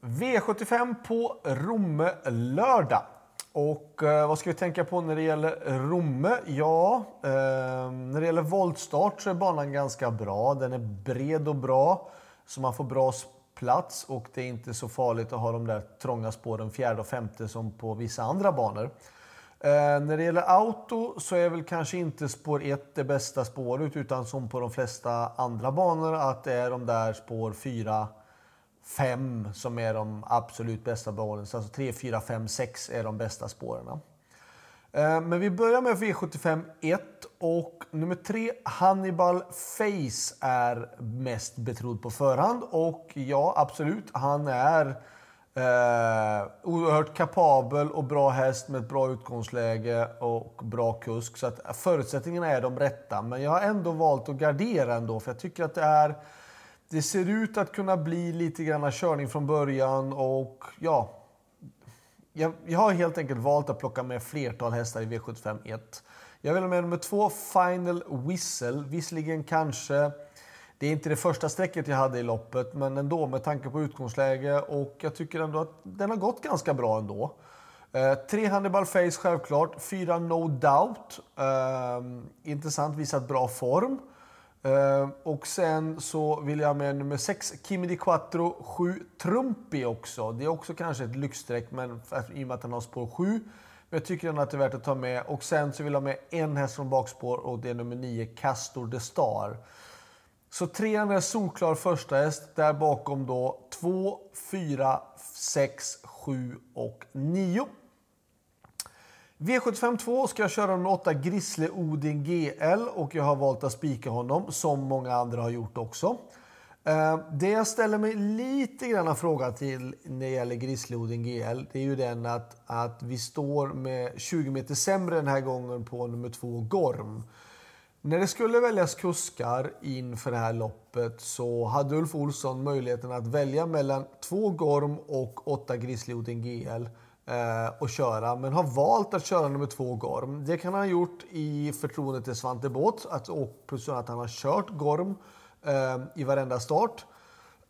V75 på Romme lördag. Och eh, vad ska vi tänka på när det gäller Romme? Ja, eh, när det gäller voltstart så är banan ganska bra. Den är bred och bra, så man får bra plats och det är inte så farligt att ha de där trånga spåren fjärde och femte som på vissa andra banor. Eh, när det gäller auto så är väl kanske inte spår 1 det bästa spåret utan som på de flesta andra banor att det är de där spår 4, 5 som är de absolut bästa spåren. Så alltså 3, 4, 5, 6 är de bästa spåren. Eh, men vi börjar med V75 1 och nummer 3 Hannibal Face är mest betrodd på förhand och ja absolut han är Eh, oerhört kapabel och bra häst med ett bra utgångsläge och bra kusk. Så att förutsättningarna är de rätta. Men jag har ändå valt att gardera ändå för jag tycker att det är... Det ser ut att kunna bli lite grann körning från början och ja... Jag, jag har helt enkelt valt att plocka med flertal hästar i V75 1. Jag vill ha med nummer två, Final Whistle. Visserligen kanske det är inte det första strecket jag hade i loppet, men ändå med tanke på utgångsläge och jag tycker ändå att den har gått ganska bra ändå. Eh, tre Hannibal Face självklart, fyra No Doubt. Eh, intressant, visat bra form. Eh, och sen så vill jag med nummer 6 Kimi di Quattro, 7 Trumpi också. Det är också kanske ett lyxstreck men i och med att han har spår 7. Men jag tycker ändå att det är värt att ta med. Och sen så vill jag ha med en häst från bakspår och det är nummer 9 Castor de Star. Så trean är solklar första häst. Där bakom då 2, 4, 6, 7 och 9. V75 2 ska jag köra nummer 8 Grisle Odin GL och jag har valt att spika honom som många andra har gjort också. Eh, det jag ställer mig lite grann fråga till när det gäller Grisle Odin GL det är ju den att, att vi står med 20 meter sämre den här gången på nummer 2 Gorm. När det skulle väljas kuskar inför det här loppet så hade Ulf Olsson möjligheten att välja mellan två Gorm och åtta Odin GL eh, och köra, men har valt att köra nummer två Gorm. Det kan han ha gjort i förtroende till Svante Båth, att, och plus att han har kört Gorm eh, i varenda start.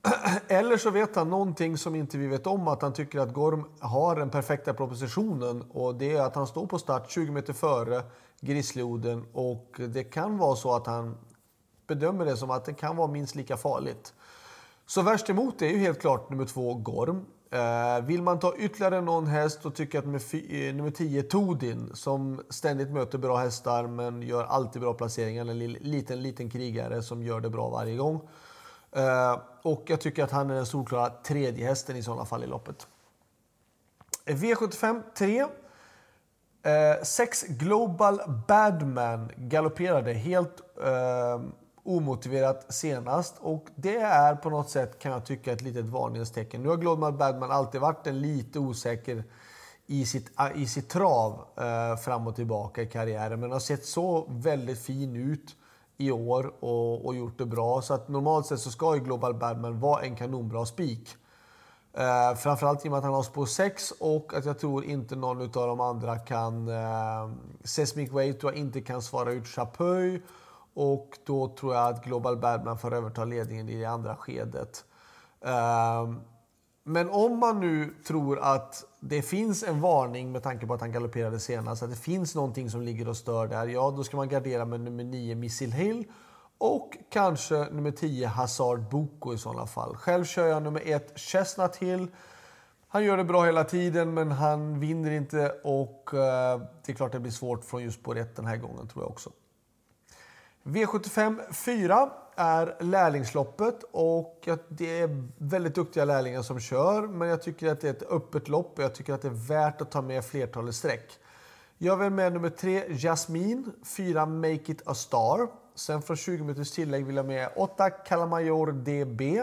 Eller så vet han någonting som inte vi vet om, att han tycker att Gorm har den perfekta propositionen och det är att han står på start 20 meter före Grizzlyoden och det kan vara så att han bedömer det som att det kan vara minst lika farligt. Så värst emot är ju helt klart nummer två Gorm. Uh, vill man ta ytterligare någon häst så tycker jag att nummer, eh, nummer 10 Todin som ständigt möter bra hästar men gör alltid bra placeringar. En liten, liten krigare som gör det bra varje gång. Uh, och jag tycker att han är den solklara tredje hästen i sådana fall i loppet. V75 3. Eh, sex Global Badman galopperade helt eh, omotiverat senast och det är på något sätt kan jag tycka ett litet varningstecken. Nu har Global Badman alltid varit en lite osäker i sitt, i sitt trav eh, fram och tillbaka i karriären men har sett så väldigt fin ut i år och, och gjort det bra. Så att normalt sett så ska ju Global Badman vara en kanonbra spik. Eh, framförallt i och med att han har spår 6 och att jag tror inte någon av de andra kan... Eh, Sesmic Wave tror jag inte kan svara ut Chapuis. Och då tror jag att Global Badman får överta ledningen i det andra skedet. Ehm, men om man nu tror att det finns en varning med tanke på att han galopperade senast, att det finns någonting som ligger och stör där, ja då ska man gardera med nummer 9 Missile Hill och kanske nummer 10 Hazard Boko i sådana fall. Själv kör jag nummer 1 Chestnut Hill. Han gör det bra hela tiden men han vinner inte och eh, det är klart det blir svårt från just på rätt den här gången tror jag också. V75 4 är lärlingsloppet och det är väldigt duktiga lärlingar som kör men jag tycker att det är ett öppet lopp och jag tycker att det är värt att ta med flertalet streck. Jag vill med nummer 3 Jasmine, 4 Make It A Star. Sen från 20 minuters tillägg vill jag med 8 Kalamajor DB,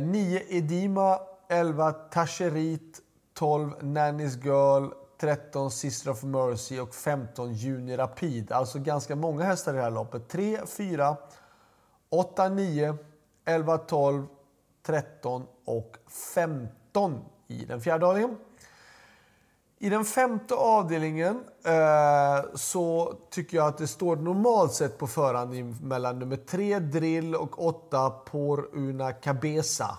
9 eh, Edima, 11 Tasherit, 12 Nanny's Girl, 13 Sister of Mercy och 15 Juni Rapid. Alltså ganska många hästar i det här loppet. 3, 4, 8, 9, 11, 12, 13 och 15 i den fjärde avdelningen. I den femte avdelningen eh, så tycker jag att det står normalt sett på förhand mellan nummer 3 Drill och 8 Por Una Cabeza.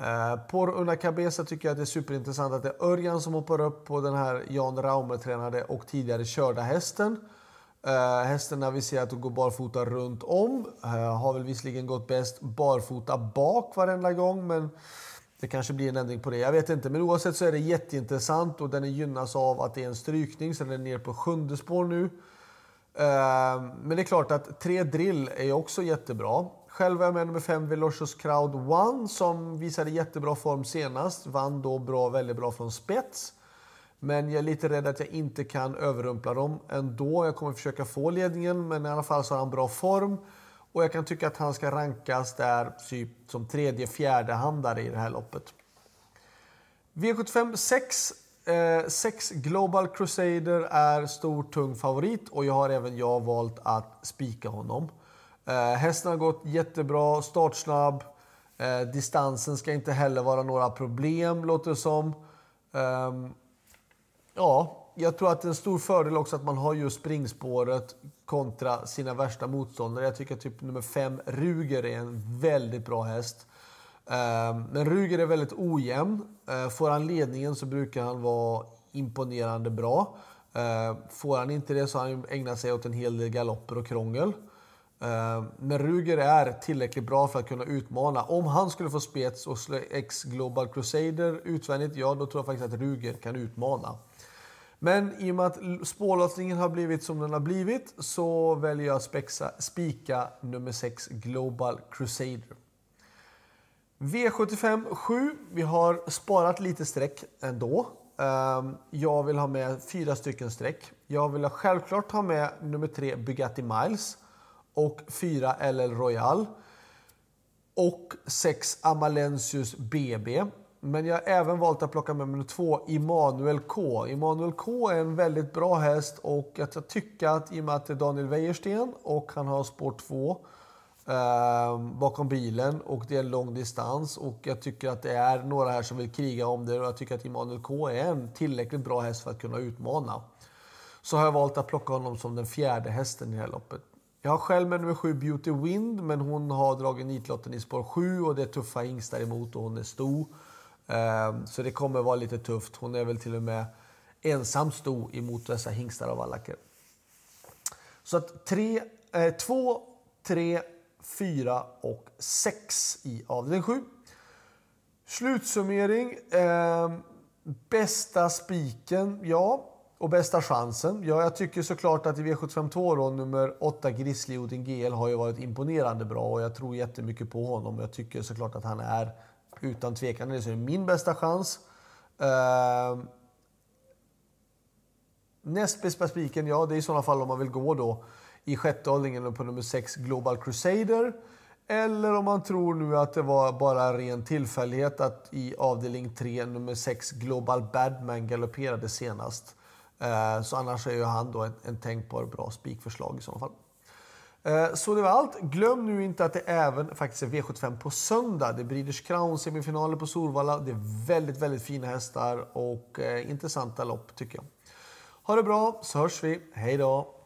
Eh, por på Una Cabeza tycker jag att det är superintressant att det är Örjan som hoppar upp på den här Jan Raume tränade och tidigare körda hästen. Eh, uh, hästen aviserat att gå barfota runt om. Uh, har väl visserligen gått bäst barfota bak varenda gång, men det kanske blir en ändring på det. Jag vet inte, men oavsett så är det jätteintressant och den gynnas av att det är en strykning, så den är ner på sjunde spår nu. Uh, men det är klart att tre drill är också jättebra. Själv är jag med nummer 5, Velocious Crowd One, som visade jättebra form senast. Vann då bra, väldigt bra från spets. Men jag är lite rädd att jag inte kan överrumpla dem ändå. Jag kommer försöka få ledningen, men i alla fall så har han bra form. Och jag kan tycka att han ska rankas där typ som tredje, fjärde handare i det här loppet. V75 6. Eh, 6 Global Crusader är stor, tung favorit och jag har även jag valt att spika honom. Eh, hästen har gått jättebra, startsnabb. Eh, distansen ska inte heller vara några problem, låter det som. Eh, Ja, jag tror att det är en stor fördel också att man har just springspåret kontra sina värsta motståndare. Jag tycker att typ nummer fem, Ruger, är en väldigt bra häst. Ehm, men Ruger är väldigt ojämn. Eh, får han ledningen så brukar han vara imponerande bra. Eh, får han inte det så har han ägnat sig åt en hel del galopper och krångel. Eh, men Ruger är tillräckligt bra för att kunna utmana. Om han skulle få spets och slå X Global Crusader utvändigt, ja då tror jag faktiskt att Ruger kan utmana. Men i och med att spårlottningen har blivit som den har blivit så väljer jag att spexa, spika nummer 6 Global Crusader. V75 7. Vi har sparat lite streck ändå. Ehm, jag vill ha med fyra stycken streck. Jag vill självklart ha med nummer 3 Bugatti Miles och 4 LL Royal och 6 Amalensius BB. Men jag har även valt att plocka med nummer 2. Immanuel K. Immanuel K är en väldigt bra häst och att jag tycker att i och med att det är Daniel Wäjersten och han har spår 2 eh, bakom bilen och det är en lång distans och jag tycker att det är några här som vill kriga om det och jag tycker att Immanuel K är en tillräckligt bra häst för att kunna utmana. Så har jag valt att plocka honom som den fjärde hästen i det här loppet. Jag har själv med nummer 7 Beauty Wind men hon har dragit nitlotten i spår 7 och det är tuffa hingstar emot och hon är stor. Ehm, så det kommer vara lite tufft. Hon är väl till och med ensam stor emot dessa hingstar av vallacker. Så att 2, 3, 4 och 6 i avdelning 7. Slutsummering. Eh, bästa spiken, ja. Och bästa chansen? Ja, jag tycker såklart att i V752 då, nummer 8 Grizzly Odin GL har ju varit imponerande bra och jag tror jättemycket på honom. Jag tycker såklart att han är utan tvekan det är min bästa chans. Uh, näst bästa spiken, ja det är i sådana fall om man vill gå då i sjätte avdelningen på nummer 6 Global Crusader. Eller om man tror nu att det var bara ren tillfällighet att i avdelning 3 nummer 6 Global Badman galopperade senast. Eh, så annars är ju han då en, en tänkbar bra spikförslag i så fall. Eh, så det var allt. Glöm nu inte att det även faktiskt är V75 på söndag. Det är Breeders Crown semifinaler på Solvalla. Det är väldigt, väldigt fina hästar och eh, intressanta lopp tycker jag. Ha det bra så hörs vi. Hej då!